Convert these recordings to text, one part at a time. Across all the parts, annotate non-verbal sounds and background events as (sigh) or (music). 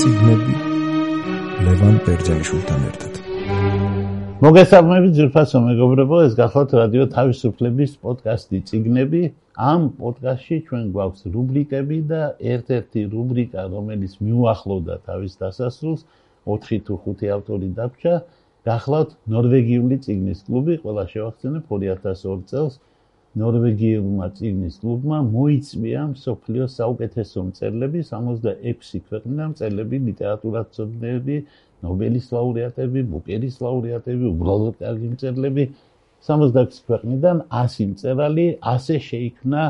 ციგნები ლევან ბერძენიშვილთან ერთად. მოგესალმებით ძირფასო მეგობრებო, ეს გახლავთ რადიო თავისუფლების პოდკასტი ციგნები. ამ პოდკასტში ჩვენ გვაქვს რუბრიკები და ერთ-ერთი რუბრიკა, რომელიც მიუახლოვდა თავის დასასრულს, 4 თუ 5 ავტორი დაგჭა, გახლავთ ნორვეგიული ციგნის კლუბი, ყველა შევახსენებ 2002 წელს. ნორვეგიელმა წიგნის კლუბმა მოიწვია მსოფლიოს საუკეთესო მწერლები 66 ქვეყნიდან მწერლები, ლიტერატურაცოდნები, ნობელის ლაურეატები, ბუკერის ლაურეატები, უბრალოდ კარგი მწერლები 66 ქვეყნიდან 100 მწერალი, ასე შეიქმნა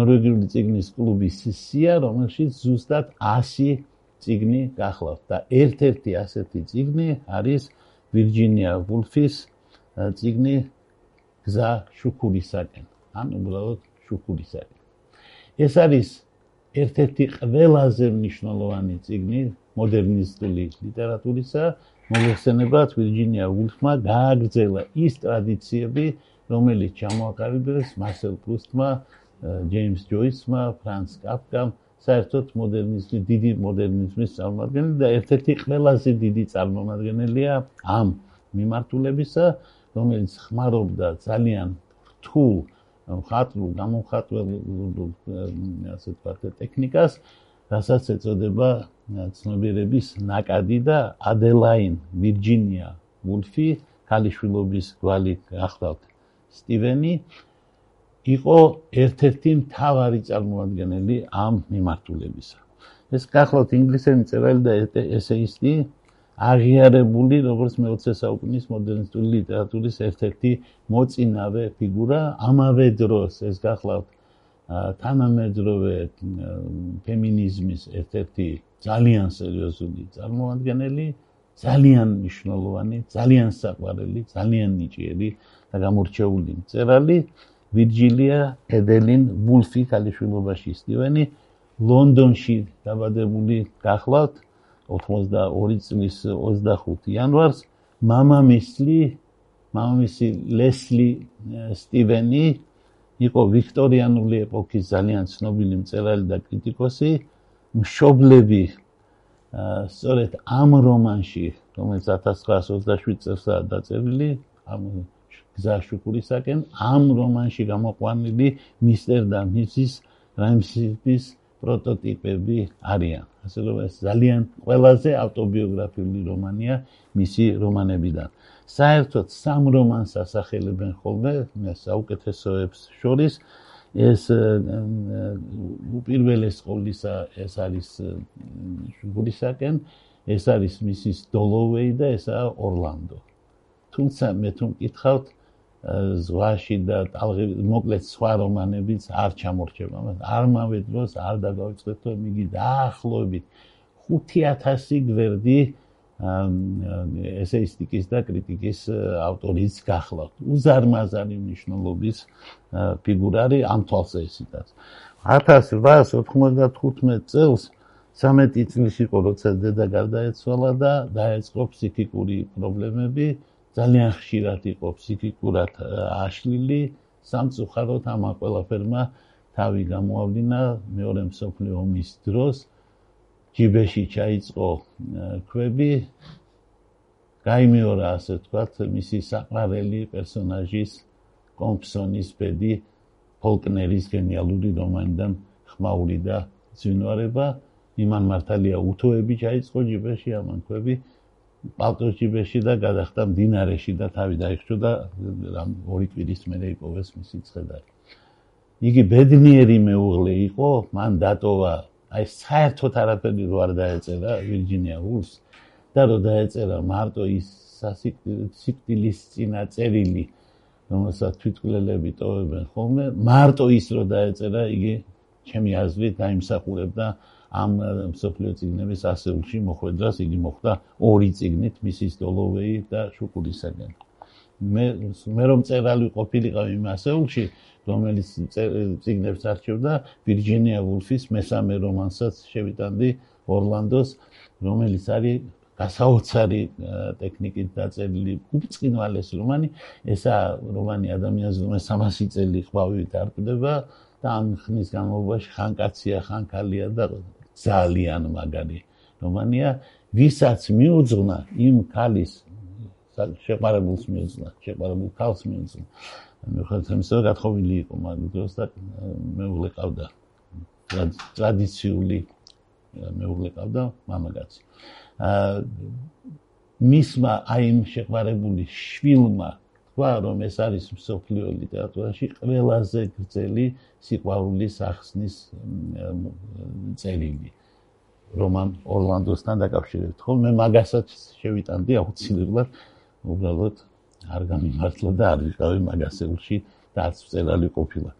ნორვეგიული წიგნის კლუბის სია, რომელშიც ზუსტად 100 წიგნი გახლავთ და ერთ-ერთი ასეთი წიგნი არის ვირჯინია ვულფის წიგნი გზა შუქურისაკენ. ან უბრალოდ შუქურისაკენ. ეს არის ერთ-ერთი ყველაზე მნიშვნელოვანი წიგნი მოდერნისტული ლიტერატურისა, მოიხსენებათ ვირჯინია ვულფმა გააგრძელა ის ტრადიციები, რომელიც ჩამოაყალიბეს მასელ პრუსტმა, ჯეიმს ჯოისმა, ფრანც კაფკამ, საერთოდ მოდერნიზმის დიდი მოდერნიზმის წარმომადგენელი და ერთ-ერთი ყველაზე დიდი წარმომადგენელია ამ მიმართულებისა, რომელიც ხმარობდა ძალიან რთულ მხატვრულ გამომხატველ ასე ვთქვათ ტექნიკას, რასაც ეწოდება ცნობიერების ნაკადი და ადელაინ ვირჯინია ვულფი, ქალიშვილობის გვალი გახლავთ სტივენი იყო ერთ-ერთი მთავარი წარმომადგენელი ამ მიმართულებისა. ეს გახლავთ ინგლისელი წერალი და ესეისტი აღიარებული როგორც მე-20 საუკუნის მოდერნისტული ლიტერატურის ერთ-ერთი მოწინავე ფიგურა, ამავე დროს ეს გახლავთ თანამედროვე ფემინიზმის ერთ-ერთი ძალიან სერიოზული წარმოადგენელი, ძალიან მნიშვნელოვანი, ძალიან საყვარელი, ძალიან ნიჭიერი და გამორჩეული მწერალი ვირჯილია ედელინ ვულფი ქალიშვილობაში. სტივენი ლონდონში დაბადებული გახლავთ 82 წლის 25 იანვარს მამამისი მამამისი ლესლი სტივენი იყო ვიქტორიანული ეპოქის ძალიან ცნობილი მწერალი და კრიტიკოსი. მშობლები სწორედ ამ რომანში რომელიც 1927 წელსაა დაწერილი ამ გზაშუქურისაკენ ამ რომანში გამოყვანილი მისტერ და მისის რაიმსის პროტოტიპები არიან. ასე რომ ეს ძალიან ყველაზე ავტობიოგრაფიული რომანია მისი რომანებიდან. საერთოდ სამ რომანს ასახელებენ ხოლმე საუკეთესოებს შორის ეს უპირველეს ყოვლისა ეს არის შუგურისაკენ ეს არის მისის დოლოვეი და ესაა ორლანდო. თუმცა მე თუ მკითხავთ ზღვაში და ტალღი მოკლედ სხვა რომანებიც არ ჩამორჩება. მას არ მავე დროს არ დაგავიწყეთ რომ იგი დაახლოებით 5000 გვერდი ესეისტიკის და კრიტიკის ავტორიც გახლავთ. უზარმაზარი მნიშვნელობის ფიგურარი ამ თვალსაზრისით 1895 წელს 13 წლის იყო როცა დედა გარდაეცვალა და დაეწყო ფსიქიკური პრობლემები ძალიან ხშირად იყო ფსიქიკურად აშლილი სამწუხაროდ ამ ყველაფერმა თავი გამოავლინა მეორე მსოფლიო ომის დროს. ჯიბეში ჩაიწყო ქვები. გაიმეორა ასე ვთქვათ მისი საყვარელი პერსონაჟის კომპსონის ბედი ფოლკნერის გენიალური რომანიდან ხმაური და ძინვარება იმან მართალია უთოები ჩაიწყო ჯიბეში ამან ქვები პალტოჭიბეში და გადახდა მდინარეში და თავი დაიხშო და რამ ორი კვირის მერე იპოვეს მისი ცხედარი. იგი ბედნიერი მეუღლე იყო, მან დატოვა აი საერთოდ არაფერი რო არ დაეწერა ვირჯინია ულს და რო დაეწერა მარტო ის სიკტილის წინა წერილი რომელსაც თვითკვლელები ტოვებენ ხოლმე მარტო ის რო დაეწერა იგი ჩემი აზრით დაიმსახურებდა ამ სოფლიო ციგნების ასეულში მოხვედრას იგი მოხდა ორი ციგნით მისის დოლოვეი და შუკურისაგან მე მე რომ წერალი ყოფილიყავ იმ ასეულში რომელიც ციგნებს არჩევდა ვირჯინია ვულფის მესამე რომანსაც შევიტანდი ორლანდოს რომელიც არის გასაოცარი ტექნიკით დაწერილი უბრწყინვალეს რომანი. ესა რომანი ადამიანის რომელიც 300 წელი ყვავით არკვდება და ამ ხნის განმავლობაში ხანკაცია ხანქალია და ძალიან მაგარი რომანია ვისაც მიუძღვნა იმ ქალის შეყარებულს მიუძღვნა შეყარებულ ქალს მიუძღვნა. მიუხედავად იმისა გათხოვილი იყო მაგ დროს და მეუღლე ყავდა ტრადიციული მეუღლე ყავდა მამაკაცი აა მისმა აი იმ შეყარებული შვილმა თქვა რომ ეს არის მსოფლიო ლიტერატურაში ყველაზე გრძელი სიყვარულის ახსნის წერილი რომან ორლანდოსთან დაკავშირებით. ხო მე მაგასაც შევიტანდი აუცილებლად უბრალოდ არ გამიმართლა და არ ვიყავი მაგასეულში და არც წერალი ყოფილა.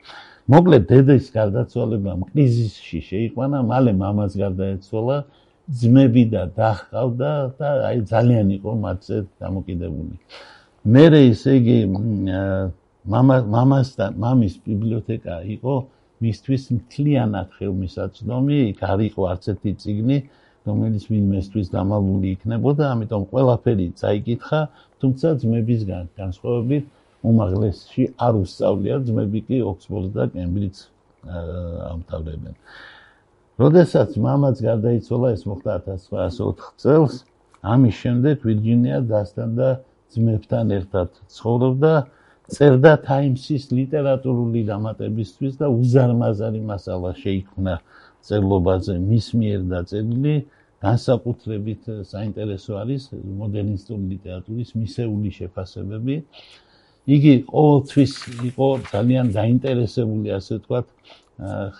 მოკლედ დედის გარდაცვალება მკრიზისში შეიყვანა, მალე მამაც გარდაეცვალა, ძმები და დახყავდა და აი ძალიან იყო მათზე დამოკიდებული. მე ესე იგი მამა მამასთან მამის ბიბლიოთეკა იყო მისთვის მთლიანად ხელმისაწვდომი, იქ არ იყო არც ერთი წიგნი, რომელიც ვინმესთვის დამალული იქნებოდა, ამიტომ ყველაფერი წაიკითხა, თუმცა ძმებისგან განსხვავებით უმაღლესში არ უსწავლია, ძმები კი ოქსფორდ და კემბრიჯს ამთავრებენ. როდესაც მამაც გარდაიცვალა, ეს მოხდა 1904 წელს, ამის შემდეგ ვირჯინია დასთან და ძმებთან ერთად ცხოვრობდა წერდა Times-ის ლიტერატურული დამატებისთვის და უზარმაზარი მასალა შეიქმნა წერლობაზე მის მიერ დაწერილი. განსაკუთრებით საინტერესო არის მოდერნისტული ლიტერატურის მისეული შეფასებები. იგი ყოველთვის იყო ძალიან დაინტერესებული ასე ვთქვათ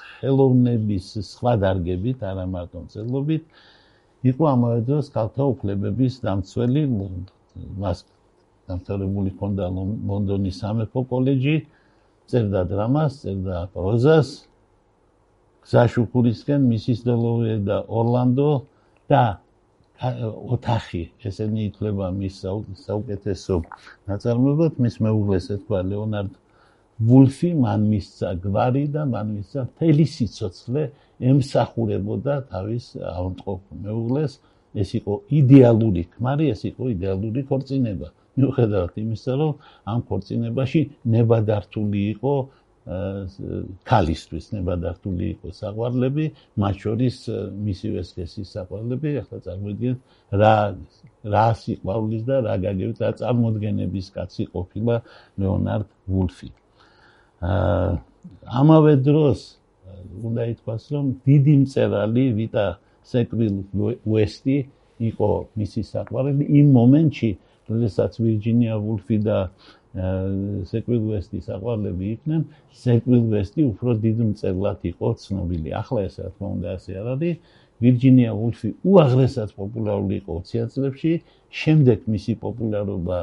ხელოვნების სხვა დარგებით არა მარტო წერლობით იყო ამავე დროს ქალთა უფლებების დამცველი მას დამთავრებული ჰქონდა ლონდონის სამეფო კოლეჯი, წერდა დრამას, წერდა პროზას. გზაშუქურისკენ მისის დოლოვე და ორლანდო და ოთახი, ესენი ითვლება მის საუკეთესო ნაწარმოებად, მის მეუღლეს ეთქვა ლეონარდ ვულფი, მან მისცა გვარი და მან მისცა მთელი სიცოცხლე ემსახურებოდა თავის ავტყო მეუღლეს. ეს იყო იდეალური ქმარი, ეს იყო იდეალური ქორწინება. მიუხედავად იმისა, რომ ამ ქორწინებაში ნებადართული იყო ქალისთვის ნებადართული იყო საყვარლები, მათ შორის მისივე სქესის საყვარლები, ახლა წარმოიდგინეთ რა რა სიყვარულის და რა გაგებით რა წარმოდგენების კაცი ყოფილა ლეონარდ ვულფი. აა ამავე დროს უნდა ითქვას, რომ დიდი მწერალი ვიტა სეკვილ უესტი იყო მისი საყვარელი იმ მომენტში, როდესაც ვირჯინია ვულფი და სეკვილ ვესტი საყვარლები იყვნენ, სეკვილ ვესტი უფრო დიდ მწერლად იყო ცნობილი. ახლა ეს რა თქმა უნდა ასე არ არის. ვირჯინია ვულფი უაღრესად პოპულარული იყო 20 წლებში, შემდეგ მისი პოპულარობა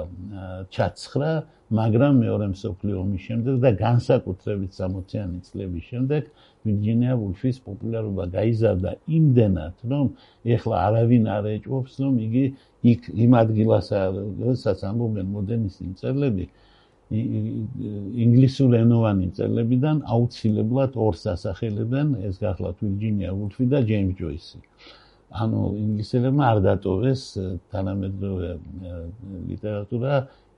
ჩაცხრა, მაგრამ მეორე მსოფლიო ომის შემდეგ და განსაკუთრებით 60-იანი წლების შემდეგ ვირჯინია ვულფის პოპულარობა გაიზარდა იმდენად, რომ ეხლა არავინ არ ეჭვობს, რომ იგი იქ იმ ადგილასა, როდესაც ამბობენ მოდერნისტი მწერლები, ინგლისურენოვანი მწერლებიდან აუცილებლად ორს ასახელებენ, ეს გახლავთ ვირჯინია ვულფი და ჯეიმს ჯოისი. ანუ ინგლისელებმა არ დატოვეს თანამედროვე ლიტერატურა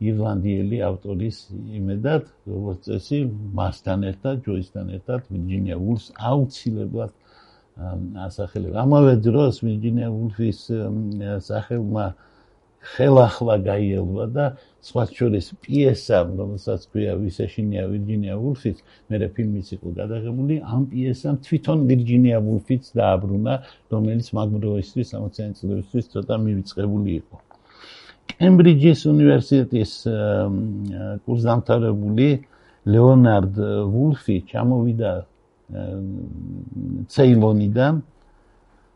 ირლანდიელი ავტორის იმედად, როგორც წესი, მასთან ერთად, ჯოისთან ერთად ვირჯინია ვულფს აუცილებლად ასახელებ. ამავე დროს ვირჯინია ვულფის სახელმა ხელახლა გაიელვა და სხვა შორის პიესა, რომელსაც ქვია ვისეშინია ვირჯინია ვულფის, მერე ფილმიც იყო გადაღებული, ამ პიესამ თვითონ ვირჯინია ვულფიც დააბრუნა, რომელიც მაგბროისთვის 60-იანი წლებისთვის ცოტა მივიწყებული იყო. კემბრიჯის უნივერსიტეტის კურსდამთავრებული ლეონარდ ვულფი ჩამოვიდა ცეილონიდან.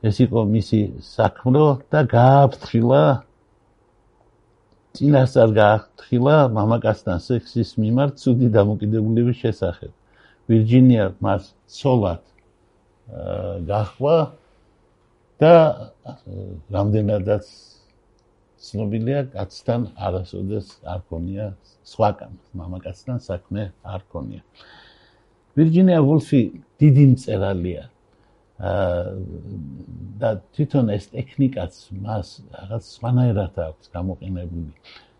ეს იყო მისი საქმრო და გააფრთხილა წინასწარ გააფრთხილა მამაკაცთან სექსის მიმართ ცუდი დამოკიდებულების შესახებ. ვირჯინია მას ცოლად გახვა და რამდენადაც ცნობილია კაცთან არასოდეს არ ქონია სხვა კამ მამაკაცთან საქმე არ ქონია. ვირჯინია ვულფი დიდი მწერალია. და თვითონ ეს ტექნიკაც მას რაღაც სხვანაირად აქვს გამოყენებული.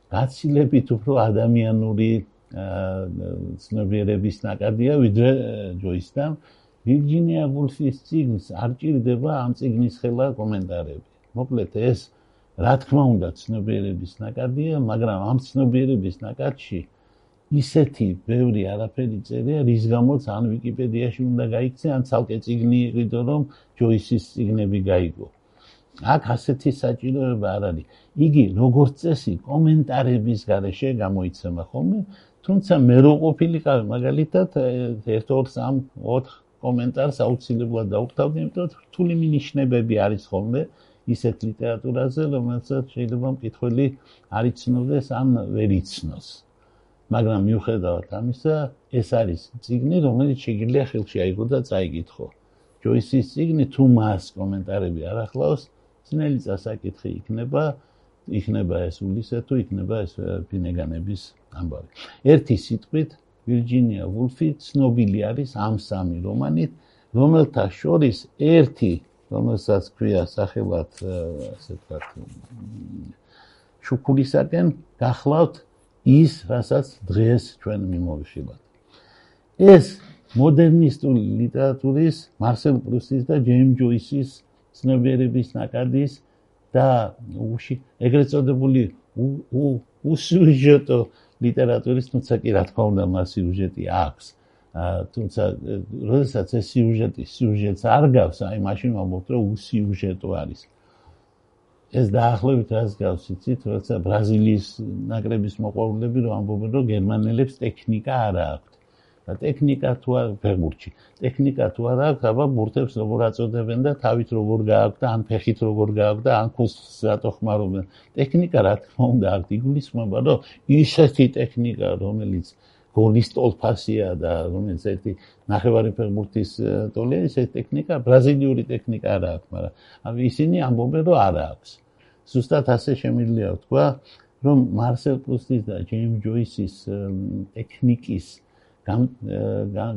გაცილებით უფრო ადამიანური ცნობიერების ნაკადია ვიდრე ჯოისთან ვირჯინია ვულფის ციგნს არ ჭირდება ამ ციგნის ხელა კომენტარები. მოკლედ ეს რა თქმა უნდა ცნობიერების ნაკადია, მაგრამ ამ ცნობიერების ნაკადში ისეთი ბევრი არაფერი წერია, რის გამოც ან ვიკიპედიაში უნდა გაიქცე, ან ცალკე წიგნი იყიდო, რომ ჯოისის წიგნები გაიგო. აქ ასეთი საჭიროება არ არის. იგი როგორც წესი კომენტარების გარეშე გამოიცემა ხოლმე, თუმცა მე რო ყოფილიყავ მაგალითად 1 2 3 4 კომენტარს აუცილებლად დავხვდავდი, იმიტომ რომ რთული მინიშნებები არის ხოლმე ისეთ ლიტერატურაზე, რომელსაც შეიძლება მკითხველი არ იცნობდეს ან ვერ იცნოს. მაგრამ მიუხედავად ამისა, ეს არის ციგნი, რომელიც შეიძლება ხელში აიღო და წაიკითხო. ჯოისის ციგნი თუ მას კომენტარები არ ახლავს, ძნელი წასაკითხი იქნება, იქნება ეს ულისე თუ იქნება ეს ფინეგანების ამბავი. ერთი სიტყვით ვირჯინია ვულფი ცნობილი არის ამ სამი რომანით, რომელთა შორის ერთი, რომელსაც ქვია სახელად, ასე ვთქვათ, შუქურისაკენ გახლავთ ის, რასაც დღეს ჩვენ მიმოვიხილავთ. ეს მოდერნისტული ლიტერატურის მარსელ პრუსტის და ჯეიმ ჯოისის ცნობიერების ნაკადის და უში ეგრეთ წოდებული უსიუჟეტო ლიტერატურის თუმცა კი რა თქმა უნდა მას სიუჟეტი აქვს. თუმცა როდესაც ეს სიუჟეტი სიუჟეტს არ გავს, აი მაშინ მომბობთ რომ უსიუჟეტო არის. ეს დაახლოებით რას გავს იცით, როცა ბრაზილიის ნაკრების მოყვარულები რომ ამბობენ რომ გერმანელებს ტექნიკა არ აქვს. და ტექნიკა თუ არ ფეგურჩი, ტექნიკა თუ არ აქვს, აბა ბურთებს როგორ აწოდებენ და თავით როგორ გააქვს და ან ფეხით როგორ გააქვს და ან ქუს რატო ხმარობენ. ტექნიკა რა თქმა უნდა აქვს, იგულისხმება რომ ისეთი ტექნიკა რომელიც გოლის ტოლფასია და რომელიც ერთი ნახევარი ფეხბურთის ტოლია, ეს ტექნიკა ბრაზილიური ტექნიკა არ აქვს, მაგრამ აი ისინი ამბობენ რომ არ აქვს. ზუსტად ასე შემიძლია ვთქვა, რომ მარსელ პრუსტის და ჯეიმ ჯოისის ტექნიკის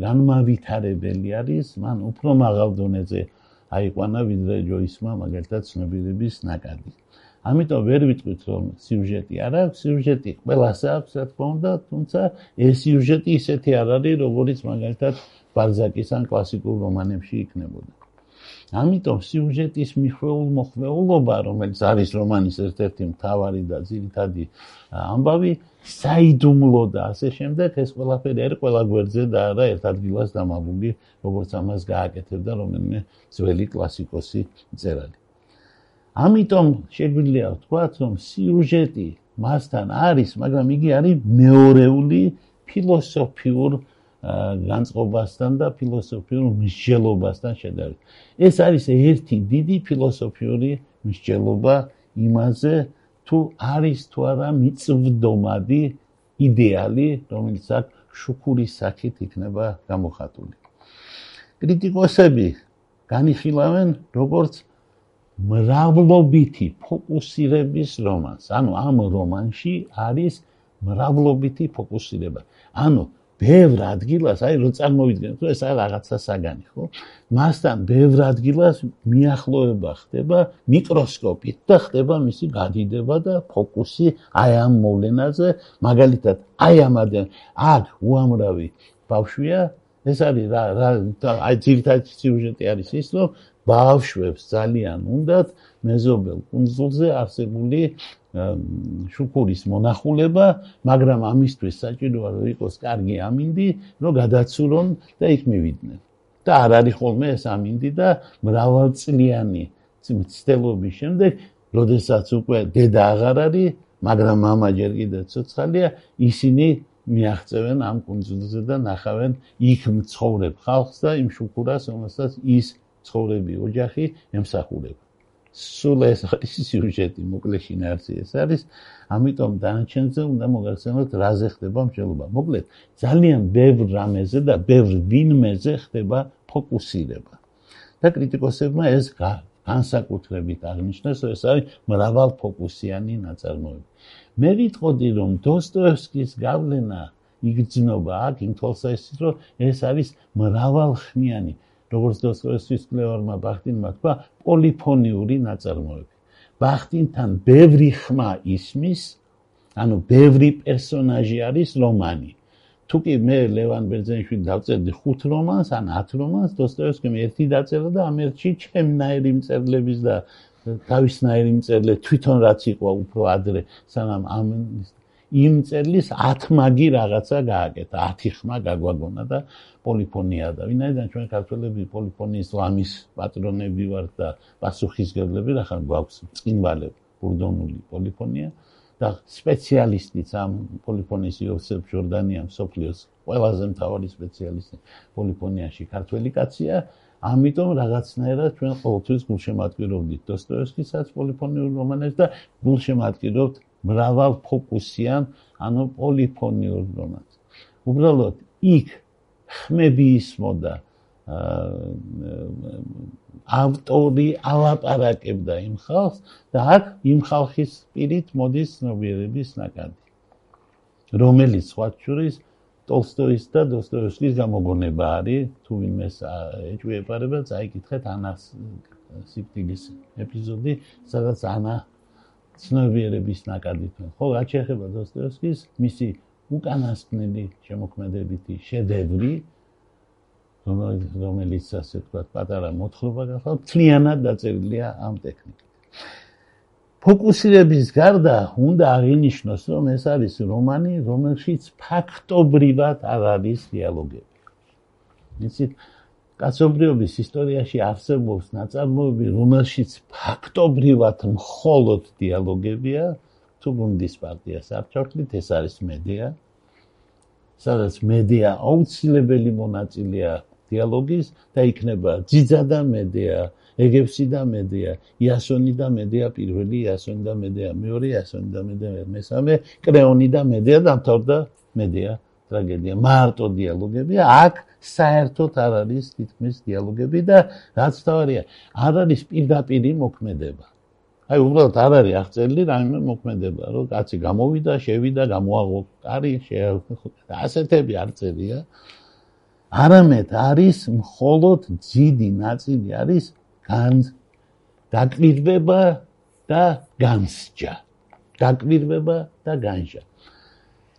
განმავითარებელი არის, მან უფრო მაღალ დონეზე აიყვანა ვიდრე ჯოისმა მაგალითად ცნობიერების ნაკადი. ამიტომ ვერ ვიტყვით რომ სიუჟეტი არ აქვს, სიუჟეტი ყველას აქვს, რა თქმა უნდა, თუმცა ეს სიუჟეტი ისეთი არ არის, როგორც მაგალითად ბალზაკის ან კლასიკურ რომანებში იქნებოდა. ამიტომ სიუჟეტის მიხვეულ მოხმეულობა, რომელიც არის რომანის ერთ-ერთი მთავარი და ძირითადი ამბავი, საიდუმლო და ასე შემდეგ, ეს ყველაფერი არის ყველა გვერდზე და არა ერთ ადგილას დამაბული, როგორც ამას გააკეთებდა რომელიმე ძველი კლასიკოსი წერალი. ამიტომ შეგვიძლია ვთქვათ, რომ სიუჟეტი მასთან არის, მაგრამ იგი არის მეორეული ფილოსოფიურ განწყობასთან და ფილოსოფიურ მსჯელობასთან შედარებით. ეს არის ერთი დიდი ფილოსოფიური მსჯელობა იმაზე, თუ არის თუ არა მიწვდომადი იდეალი, რომელიც აქ შუქურის სახით იქნება გამოხატული. კრიტიკოსები განიხილავენ როგორც მრავლობითი ფოკუსირების რომანს. ანუ ამ რომანში არის მრავლობითი ფოკუსირება. ანუ ბევრ ადგილას, აი რომ წარმოვიდგინოთ, რომ ეს არის რაღაცა საგანი, ხო? მასთან ბევრ ადგილას მიახლოება ხდება მიკროსკოპით და ხდება მისი გადიდება და ფოკუსი აი ამ მოვლენაზე, მაგალითად, აი ამ ადენ აქ უამრავი ბავშვია ეს არის რა რა აი ძირითადად სიუჟეტი არის ის რომ ბავშვებს ძალიან უნდათ მეზობელ კუნძულზე არსებული შუქურის მონახულება, მაგრამ ამისთვის საჭიროა რომ იყოს კარგი ამინდი, რომ გადაცურონ და იქ მივიდნენ. და არ არის ხოლმე ეს ამინდი და მრავალწლიანი ცდელობის შემდეგ, როდესაც უკვე დედა აღარ არის, მაგრამ мама ჯერ კიდევ ცოცხალია, ისინი მიაღწევენ ამ კუნძულზე და ნახავენ იქ მცხოვრებ ხალხს და იმ შუქურას, რომელსაც ის ცხოვრები ოჯახი ემსახურება. სულ ეს არის სიუჟეტი, მოკლე შინაარსი ეს არის. ამიტომ დანარჩენზე უნდა მოგახსენოთ რაზე ხდება მსჯელობა. მოკლედ, ძალიან ბევრ რამეზე და ბევრ ვინმეზე ხდება ფოკუსირება. და კრიტიკოსებმა ეს განსაკუთრებით აღნიშნეს, რომ ეს არის მრავალფოკუსიანი ნაწარმოები. მე ვიტყოდი, რომ დოსტოევსკის გავლენა იგრძნობა აქ იმ თვალსაზრისით, რომ ეს არის მრავალხმიანი როგორც დოსტოევსკის კლევარმა ბახტინმა თქვა, პოლიფონიური ნაწარმოები. ბახტინთან ბევრი ხმა ისმის, ანუ ბევრი პერსონაჟი არის რომანი. თუ კი მე ლევან ბერძენიშვილი დავწერდი 5 რომანს ან 10 რომანს, დოსტოევსკიმ ერთი დაწერა და ამ ერთში ჩემნაირი მწერლების და თავისნაირი მწერლე თვითონ რაც იყო უფრო ადრე სანამ ამ იმ წერლის 10 მაგი რაღაცა გააკეთა 10 ხმა გაგვაგონა და პოლიფონია და ვინაიდან ჩვენ ქართველები პოლიფონიის ლამის პატრონები ვართ და პასუხისგებლები რა ხარ გვაქვს წინვალე ბურდონული პოლიფონია და სპეციალისტიც ამ პოლიფონიის იოსებ ჯორდანიამ სოფლიოს ყველაზე მთავარი სპეციალისტი პოლიფონიაში ქართველი კაცია ამიტომ რაღაცნაირად ჩვენ ყოველთვის გულშემატკივრობდით დოსტოევსკისაც პოლიფონიურ რომანებს და გულშემატკივრობთ მრავალ ფოკუსიან, ანუ პოლიფონიურ რომანს. უბრალოდ იქ ხმები ისმოდა ავტორი ალაპარაკებდა იმ ხალხს და აქ იმ ხალხის პირით მოდის ცნობიერების ნაკადი. რომელიც სხვა შორის ტოლსტოის და დოსტოევსკის გამოგონება არის, თუ ვინმეს ეჭვიებარება, წაიკითხეთ ანას სიკტილის ეპიზოდი, სადაც ანა ცნობიერების ნაკადით. ხო, რაც შეეხება დოსტოევსკის, მისი უკანასკნელი შემოქმედებითი შედევრი, რომელიც ასე თქვა, პატარა მოთხრობა გახდა, თლიანად დაწერილია ამ ტექნიკით. ფოკუსირების გარდა უნდა აღინიშნოს, რომ ეს არის რომანი, რომელშიც ფაქტობრივად არ არის დიალოგები. იცით, კაცობრიობის ისტორიაში არსებობს ნაწარმოები, რომელშიც ფაქტობრივად მხოლოდ დიალოგებია, თუ გუნდის პარტიას არჩევთ, ეს არის მედია. სადაც მედია აუცილებელი მონაწილეა დიალოგის და იქნება ძიძა და მედია. ეგევსი და მედია, იასონი და მედია პირველი, იასონი და მედია მეორე, იასონი და მედია მესამე, კრეონი და მედია დამთავრდა მედია ტრაგედია. მარტო დიალოგებია, აქ საერთოდ არ არის თითქმის დიალოგები და რაც თავარია, არ არის პირდაპირი მოქმედება. აი უბრალოდ არ არის აღწერილი რაიმე მოქმედება, რომ კაცი გამოვიდა, შევიდა, გამოაღო კარი, ასეთები არ წერია. არამედ არის მხოლოდ ძიდი ნაწილი არის განს დაკვირვება და განსჯა. დაკვირვება და განსჯა.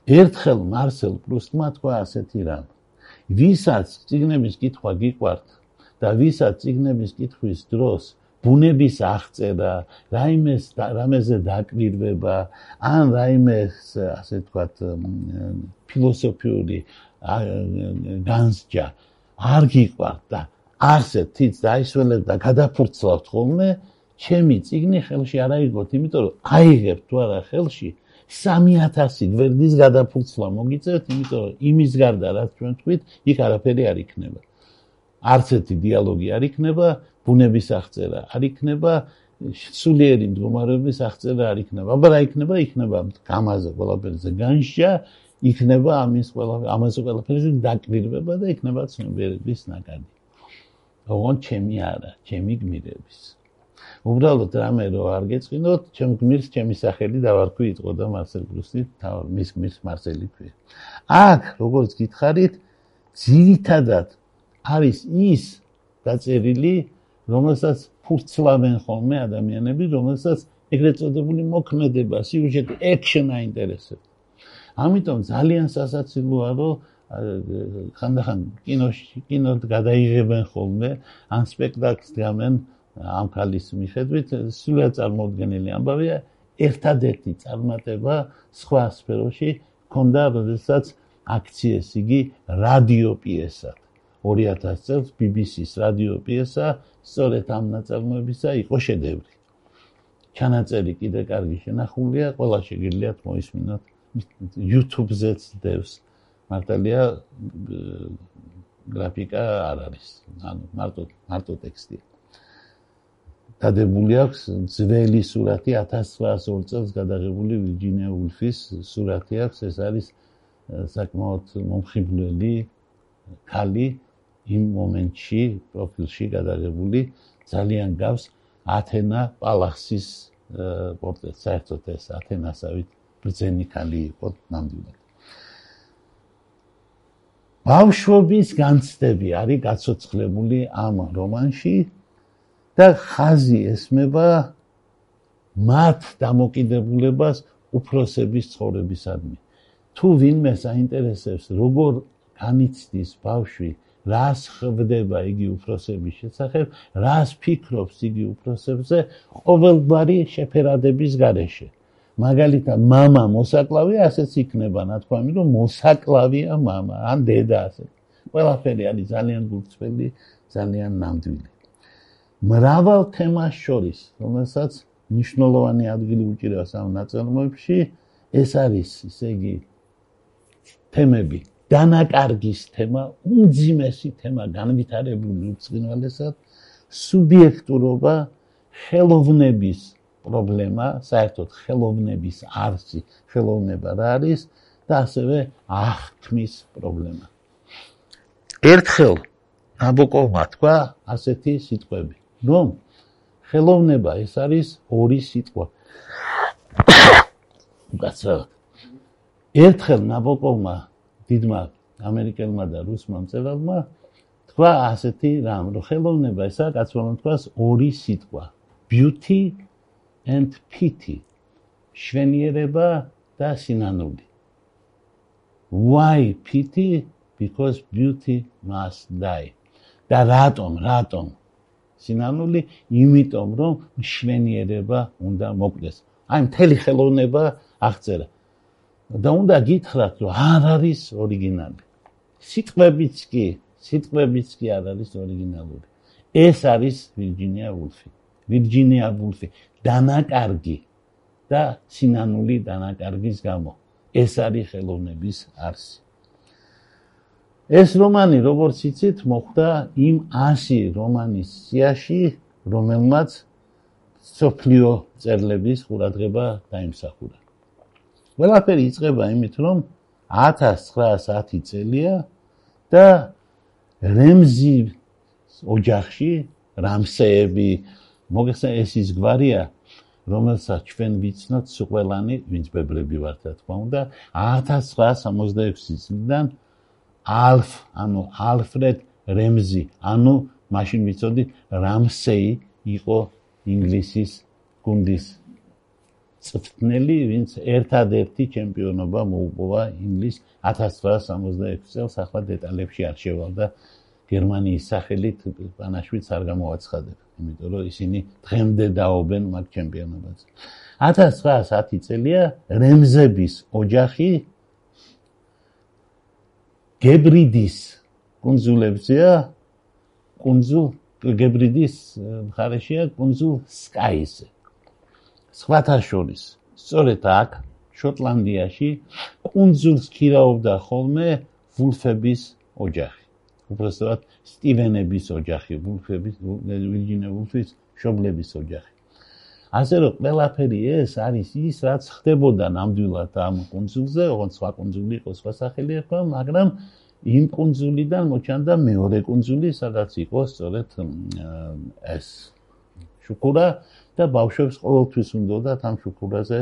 ერთხელ მარსელ პრუსტმა თქვა ასეთი რამ. ვისაც ციგნების კითხვა გიყვართ და ვისაც ციგნების კითხვის დროს ბუნების აღწერა, რაიმეს რამეზე დაკვირვება, ან რაიმეს ასე თქვათ ფილოსოფიური განსჯა არ გიყვართ და ასე თიც დაისველებ და გადაფურცლავთ ხოლმე, ჩემი ციგნი ხელში არ აიღოთ, იმიტომ რომ აიღებ თუ არა ხელში 3000 გვერდის გადაფურცლა მოგიწევთ, იმიტომ რომ იმის გარდა რაც ჩვენ თქვით, იქ არაფერი არ იქნება. არც ერთი დიალოგი არ იქნება, ბუნების აღწერა არ იქნება, სულიერი მდგომარეობის აღწერა არ იქნება. აბა რა იქნება? იქნება გამაზე ყველაფერზე განშა, იქნება ამის ყველა ამაზე ყველაფერზე დაკვირვება და იქნება ცნობიერების ნაკადი. ოღონ ჩემი არა, ჩემი გმირების. უბრალოდ რამე რო არ გეწინოთ, ჩემ გმირს ჩემი სახელი დავარქვი იყო და მარსელ პრუსტი თავ მის გმირს მარსელი ქვია. აქ როგორც გითხარით, ძირითადად არის ის დაწერილი, რომელსაც ფურცლავენ ხოლმე ადამიანები, რომელსაც ეგრეთ წოდებული მოქმედება, სიუჟეტი, ექშენ აინტერესებს. ამიტომ ძალიან სასაცილოა, რომ ხანდახან კინოში კინოდ გადაიღებენ ხოლმე ან სპექტაკლს გამენ ამ ქალის მიხედვით სულად წარმოუდგენელი ამბავია ერთადერთი წარმატება სხვა სფეროში ქონდა როდესაც აქციეს იგი რადიო პიესად 2000 წელს BBC-ს რადიო პიესა სწორედ ამ ნაწარმოებისა იყო შედევრი ჩანაწერი კიდე კარგი შენახულია ყველა შეგიძლიათ მოისმინოთ YouTube-ზეც დევს მართალია გრაფიკა არ არის. ანუ მარტო მარტო ტექსტია. დადებული აქვს ძველი სურათი 1902 წელს გადაღებული ვირჯინია ულფის სურათი აქვს. ეს არის საკმაოდ მომხიბვლელი ქალი იმ მომენტში პროფილში გადაღებული ძალიან გავს ათენა პალახსის პორტრეტს. საერთოდ ეს ათენასავით ბრძენი ქალი იყო ნამდვილად. ბავშვობის განცდები არის გაცოცხლებული ამ რომანში და ხაზი ესმება მათ დამოკიდებულებას უფროსების ცხოვრებისადმი. თუ ვინმე საინტერესებს, როგორ განიცდის ბავშვი რას ხვდება იგი უფროსების შესახებ, რას ფიქრობს იგი უფროსებზე ყოველგვარი შეფერადების გარეშე. მაგალითად, мама მოსაკლავია, ასეც იქნება, რა თქმა უნდა, მოსაკლავია мама, ან დედა ასე. ყველაფერი არის ძალიან გულწრფელი, ძალიან ნამდვილი. მრავალ თემას შორის, რომელსაც მნიშვნელოვანი ადგილი უჭირავს ამ ნაწარმოებში, ეს არის, ისე იგი თემები. დანაკარგის თემა, უმძიმესი თემა, განვითარებული უცხინვალესად, სუბიექტურობა, ხელოვნების პრობლემა, საერთოდ ხელოვნების არსი, ხელოვნება რა არის და ასევე აღქმის პრობლემა. ერთხელ ნაბოკოვმა თქვა ასეთი სიტყვები, რომ ხელოვნება ეს არის ორი სიტყვა. (coughs) უკაცრავად. ერთხელ ნაბოკოვმა დიდმა ამერიკელმა და რუსმა მწერალმა თქვა ასეთი რამ, რომ ხელოვნება ესა კაცმა თქვას ორი სიტყვა. beauty and pity. შვენიერება და სინანული. why pity? because beauty must die. და რატომ, რატომ? სინანული, იმიტომ რომ შვენიერება უნდა მოკლეს. აი მთელი ხელოვნება აღწერა. და უნდა გითხრათ, რომ არ არის ორიგინალი. სიტყვებიც კი, სიტყვებიც კი არ არის ორიგინალური. ეს არის ვირჯინია ვულფი. ვირჯინია ვულფი დანაკარგი და სინანული დანაკარგის გამო. ეს არის ხელოვნების არსი. ეს რომანი, როგორც იცით, მოხდა იმ 100 რომანის სიაში, რომელმაც სოფლიო წერლების ყურადღება დაიმსახურა. ყველაფერი იწყება იმით, რომ 1910 წელია და რემზი ოჯახში რამსეები მოგეხსენ ეს ის გვარია რომელსაც ჩვენ ვიცნოთ სუყველანი ვინც ბებრები ვართ რა თქმა უნდა 1966 წლიდან ალფ ანუ ალფრედ რემზი. ანუ მაშინ ვიცოდი რამსეი იყო ინგლისის გუნდის წვრთნელი, ვინც ერთადერთი ჩემპიონობა მოუპოვა ინგლის 1966 წელს, ახლა დეტალებში არ შევალდა გერმანიის სახელით პანაშვიც არ გამოაცხადებ, იმიტომ რომ ისინი დღემდე დაობენ მაგ ჩემპიონობაზე. 1910 წელია რემზების ოჯახი გებრიდის კუნძულებზეა, კუნძულ გებრიდის მხარეშია კუნძულ სკაიზე. სხვათა შორის. სწორედ აქ შოტლანდიაში კუნძულს ქირაობდა ხოლმე ვულფების ოჯახი. უბრალოდ სტივენების ოჯახი ვულფების ვირჯინია ვულფის შობლების ოჯახი. ასე რომ ყველაფერი ეს არის ის რაც ხდებოდა ნამდვილად ამ კუნძულზე ოღონდ სხვა კუნძული იყო სხვა სახელი იყო მაგრამ იმ კუნძულიდან მოჩანდა მეორე კუნძული სადაც იყო სწორედ ეს. შუკურა და ბავშვებს ყოველთვის უნდა ამ შუქურაზე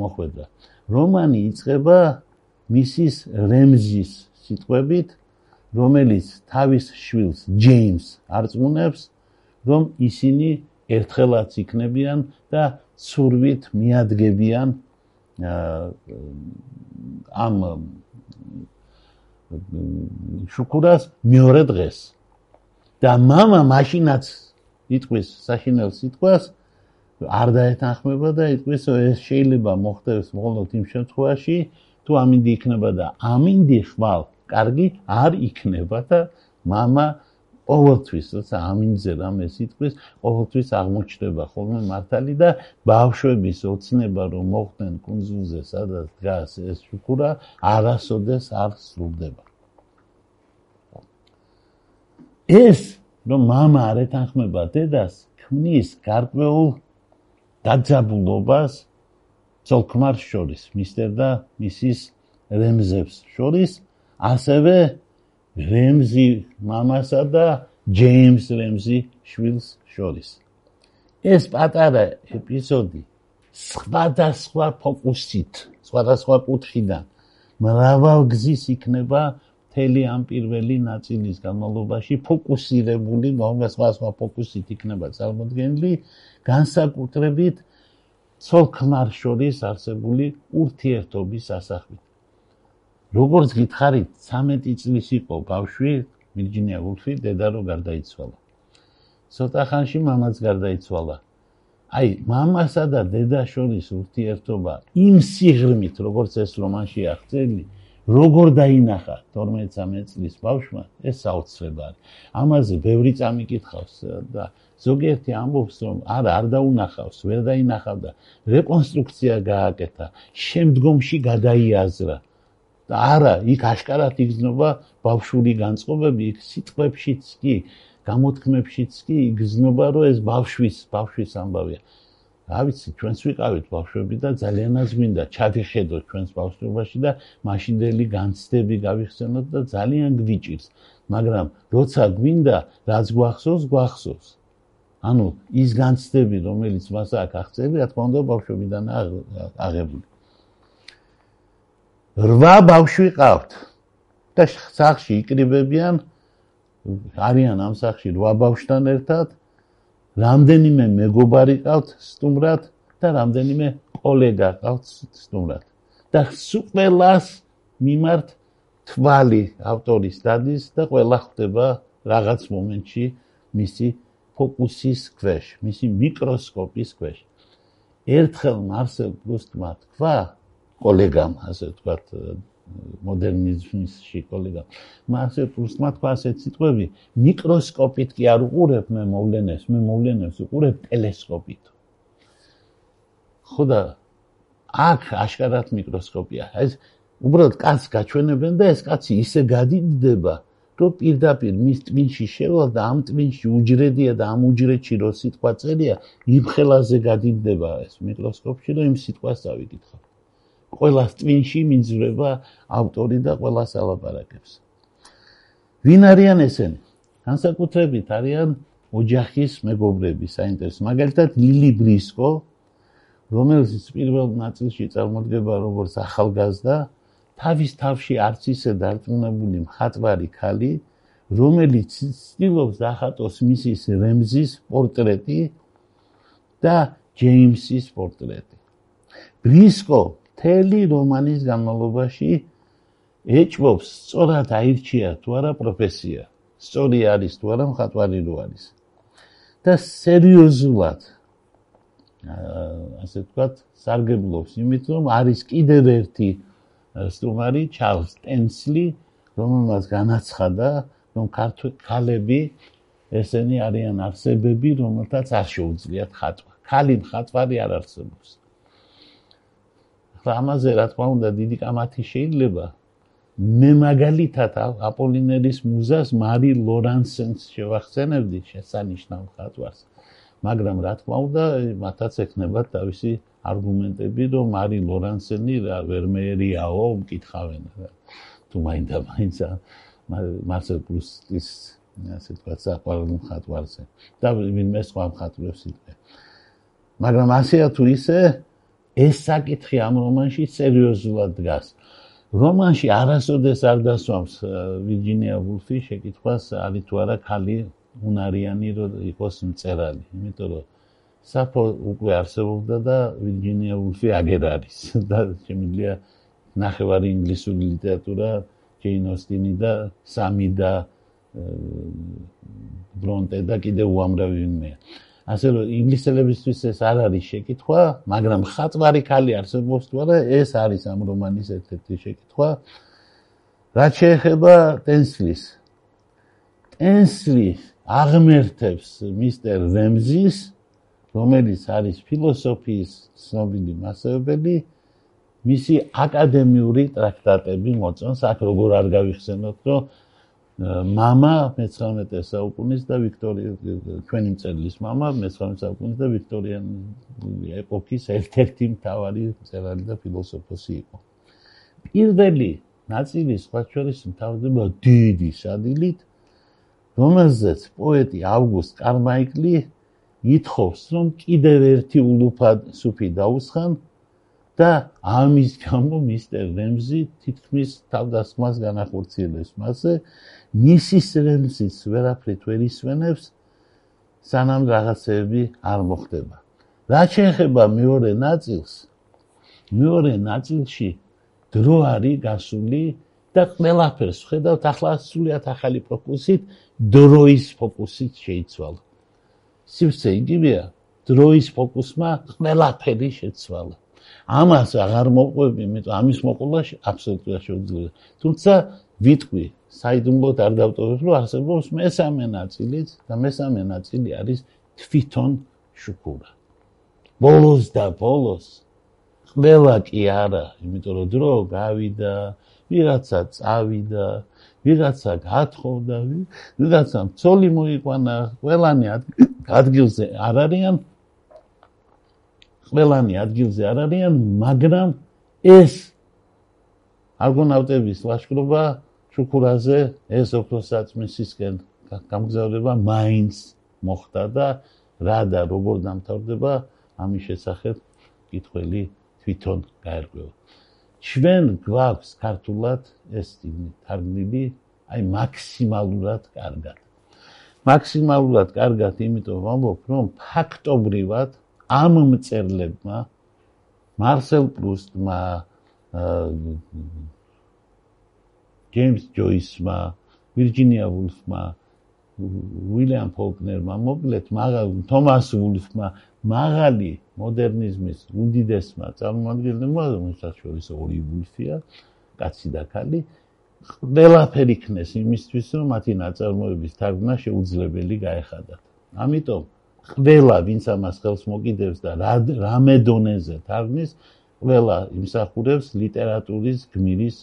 მოხვედრა. რომანი იწყება მისის რემზის სიტყვებით, რომელიც თავის შვილს ჯეიმს არწმუნებს, რომ ისინი ერთხელაც იქნებიან და ცურვით მიადგებიან ამ შუქურას მეორე დღეს. და мама მაშინაც იტყვის საშინელ სიტყვას არ დაეთანხმება და იტყვის ეს შეიძლება მოხდეს მხოლოდ იმ შემთხვევაში თუ ამინდი იქნება და ამინდი ხვალ კარგი არ იქნება და мама ყოველთვის როცა ამინზე რამე სიტყვის ყოველთვის აღმოჩნდება ხოლმე მართალი და ბავშვების ოცნება რომ მოხდნენ კონძულზე სადაც დგას ეს შუქურა არასოდეს არ სრულდება ეს რომ мама არ ეთანხმება დედას, ქმნის გარკვეულ დაძაბულობას ცოლქმარ შორის, მისტერ და მისის რემზებს შორის, ასევე რემზი მამასა და ჯეიმს რემზი შვილს შორის. ეს პატარა ეპიზოდი სხვადასხვა ფოკუსით, სხვადასხვა კუთხიდან მრავალგზის იქნება მთელი ამ პირველი ნაწილის განმავლობაში ფოკუსირებული, მომეს სხვა სხვა ფოკუსით იქნება წარმოქმნილი, განსაკუთრებით ცოლ-ქმარ შორის არსებული ურთიერთობის ასახვით. როგორც გითხარით 13 წლის იყო ბავშვი ვირჯინია ვულფი დედა რო გარდაიცვალა ცოტა ხანში მამაც გარდაიცვალა აი მამასა და დედას შორის ურთიერთობა იმ სიღრმით როგორც ეს რომანში აღწერილი როგორ დაინახა 12-13 წლის ბავშვმა ეს საოცრება არის. ამაზე ბევრი წამიკითხავს და ზოგიერთი ამბობს რომ არა არ დაუნახავს ვერ დაინახავდა. რეკონსტრუქცია გააკეთა შემდგომში გადაიაზრა. და არა იქ აშკარად იგზნობა ბავშვური განწყობები იქ სიტყვებშიც კი გამოთქმებშიც კი იგზნობა რომ ეს ბავშვის ბავშვის ამბავია რა ვიცი ჩვენს ვიყავით ბავშვები და ძალიანაც მინდა. ჩადიხედოთ ჩვენს ბავშვობაში და მაშინდელი განცდები გავიხსენოთ და ძალიან გვიჭირს მაგრამ როცა გვინდა რაც გვახსოვს გვახსოვს. ანუ ის განცდები რომელიც მას აქვს აღწევი რა თქმა უნდა ბავშვებიდან აღებული. რვა ბავშვი ყავთ. და სახში იკრიბებიან არიან ამ სახში რვა ბავშვთან ერთად რამდენიმე მეგობარი ყავთ სტუმრად და რამდენიმე კოლეგა ყავთ სტუმრად და სუპელას მიმართ თვალი ავტორის დადის და ყველა ხდება რაღაც მომენტში მისი ფოკუსის ქვეშ, მისი მიკროსკოპის ქვეშ. ერთხელ მარსელ პრუსტმა თქვა, კოლეგამ, ასე ვთქვათ, მოდერნიზმის კოლეგა. მასე პრუსტმა თქვა ასეთ სიტყვები, მიკროსკოპით კი არ უყურებ მე მოვლენებს, მე მოვლენებს უყურებ ტელესკოპით. ხოდა აქ აშკარად მიკროსკოპია. ეს უბრალოდ კაცს გაჩვენებენ და ეს კაცი ისე გადიდება, რომ პირდაპირ მის ტვინში შევალ და ამ ტვინში უჯრედია და ამ უჯრედში რო სიტყვა წერია, იმ ხელაზე გადიდება ეს მიკროსკოპში და იმ სიტყვას წავიკითხავ. ყველა ტვინში მიძრება ავტორი და ყველა სალაპარაკებს. ვინ არიან ესენი? განსაკუთრებით არიან ოჯახის მეგობრები, საინტერესო. მაგალითად, ლილი ბრისკო, რომელიც პირველ ნაწილში წარმოდგება როგორც ახალგაზრდა, თავის თავში არც ისე დარწმუნებული მხატვარი ქალი, რომელიც ცდილობს დახატოს მისის რემზის პორტრეტი და ჯეიმსის პორტრეტი. ბრისკო მთელი რომანის განმავლობაში ეჭვობს სწორად აირჩია თუ არა პროფესია. სწორი არის თუ არა მხატვარი რო არის. და სერიოზულად ასე ვთქვათ სარგებლობს. იმით რომ არის კიდევ ერთი სტუმარი ჩარლს ტენსლი რომელმაც განაცხადა რომ ქალები ესენი არიან არსებები რომელთაც არ შეუძლიათ ხატვა. ქალი მხატვარი არ არსებობს ამაზე რა თქმა უნდა დიდი კამათი შეიძლება. მე მაგალითად აპოლინერის მუზას მარი ლორანსენს შევახსენებდი შესანიშნავ ხატვას მაგრამ რა თქმა უნდა მათაც ექნება თავისი არგუმენტები რომ მარი ლორანსენი რა ვერმერიაო მკითხავენ თუ მაინდა მაინცა მარსელ პრუსტის ასე თქვა საყვარელ ხატვარზე და ვინმე სხვა ხატვებს იტყვე მაგრამ ასეა თუ ისე ეს საკითხი ამ რომანში სერიოზულად დგას. რომანში არასოდეს არ დასვამს ვირჯინია ვულფი შეკითხვას არის თუ არა ქალი უნარიანი რომ იყოს მწერალი, იმიტომ რომ საფო უკვე არსებობდა და ვირჯინია ვულფი აგერ არის (laughs) და შემიძლია ნახევარი ინგლისური ლიტერატურა ჯეინ ოსტინი და სამი და ბრონტე და კიდე უამრავი ვინმეა. ასე რომ ინგლისელებისთვის ეს არ არის შეკითხვა, მაგრამ ხატვარი ქალი არსებობს თუ არა, ეს არის ამ რომანის ერთ-ერთი შეკითხვა. რაც შეეხება ტენსლის. ტენსლი აღმერთებს მისტერ რემზის, რომელიც არის ფილოსოფიის ცნობილი მასწავლებელი, მისი აკადემიური ტრაქტატები მოწონს, აქ როგორ არ გავიხსენოთ, რომ мама მე-19 საუკუნის და ვიქტორია ჩვენი მწერლის мама მე-19 საუკუნის და ვიქტორიანი ეპოქის ერთ-ერთი მთავარი მწერალი და ფილოსოფოსი იყო. პირველი ნაწილი სხვა შორის მთავრდება დიდი სადილით, რომელზეც პოეტი ავგუსტ კარმაიკლი ითხოვს, რომ კიდევ ერთი ულუფა სუფი დაუსხან და ამის გამო მისტერ რემზი თითქმის თავდასხმას განახორციელებს მასზე მისის რემზის ვერაფრით ვერ ისვენებს სანამ რაღაცები არ მოხდება რა შეეხება მეორე ნაწილს მეორე ნაწილში დრო არის გასული და ყველაფერს ხედავთ ახლა სულიად ახალი ფოკუსით, დროის ფოკუსით შეიცვალა. სივცე იგივეა, დროის ფოკუსმა ყველაფერი შეცვალა. ამას აღარ მოყვები, იმიტომ ამის მოყოლა აბსოლუტურად შეუძლია. თუმცა ვიტყვი, საიდუმლოდ არ დავტოვებ, რომ არსებობს მესამე ნაწილიც და მესამე ნაწილი არის თვითონ შუქურა. ბოლოს და ბოლოს ყველა კი არა, იმიტომ რომ დრო გავიდა, ვიღაცა წავიდა, ვიღაცა გათხოვდა, ვიღაცა ცოლი მოიყვანა, ყველანი ადგილზე არ არიან. ყველანი ადგილზე არ არიან, მაგრამ ეს არგონავტების ლაშქრობა შუქურაზე ეს ოქროსაწმისისკენ გამგზავრება მაინც მოხდა და რა და როგორ დამთავრდება ამის შესახებ კითხველი თვითონ გაერკვევა. ჩვენ გვაქვს ქართულად ეს თარგმნილი აი მაქსიმალურად კარგად. მაქსიმალურად კარგად, იმიტომ ვამბობ, რომ ფაქტობრივად ამ მწერლებმა მარსელ პრუსტმა ჯეიმს ჯოისმა, ვირჯინია ვულფმა, უილიამ ფოლკნერმა, მოკლედ, მაგალ თომას ვულფმა, მაღალი მოდერნიზმის უდიდესმა წარმომადგენლებმა, რომელსაც შორის ორი ვულფია, კაცი და ქალი, ყველაფერი იქნეს იმისთვის, რომ მათი ნაწარმოების თარგმნა შეუძლებელი გაეხადათ. ამიტომ ყველა, ვინც ამას ხელს მოკიდებს და რამე დონეზე თარგმნის, ყველა იმსახურებს ლიტერატურის გმირის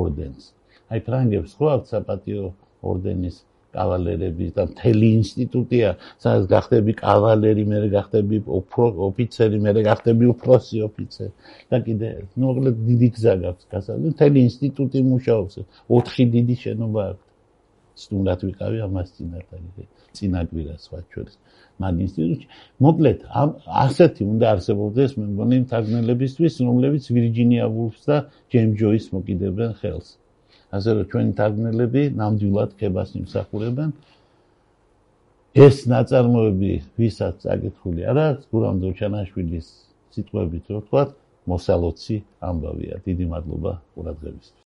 ორდენს. აი ფრანგებს ხო აქვს საპატიო ორდენის კავალერები და მთელი ინსტიტუტია, სადაც გახდები კავალერი, მე გახდები ოფიცერი, მე გახდები უფროსი ოფიცერი. და კიდე მოკლედ დიდი გზა გაქვს გასული, მთელი ინსტიტუტი მუშაობს. 4 დიდი შენობა აქვს. სტუნდათ ვიყავი ამას წინათ წინაგვირა სხვა ჩვენს მაგ ინსტიტუტში. მოკლედ ამ ასეთი უნდა არსებობდეს მე მგონი თარგმნელებისთვის, რომლებიც ვირჯინია ვულფს და ჯეიმ ჯოის მოკიდებენ ხელს. ასე რომ ჩვენი თარგმნელები ნამდვილად ქებას იმსახურებენ ეს ნაწარმოები ვისაც წაკითხული არა გურამ დოჩანაშვილის სიტყვებით რო ვთქვა მოსალოცი ამბავია დიდი მადლობა ყურადღებისთვის